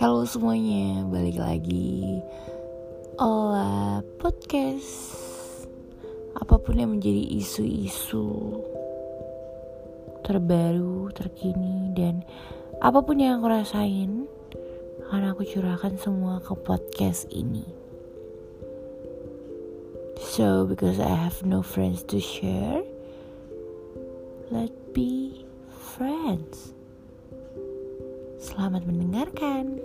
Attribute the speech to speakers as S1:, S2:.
S1: Halo semuanya, balik lagi. Olah Podcast. Apa pun yang menjadi isu-isu Terbaru, terkini, dan apa pun yang aku rasain Akan aku curahkan semua ke podcast ini. So, because I have no friends to share Let be friends Selamat mendengarkan.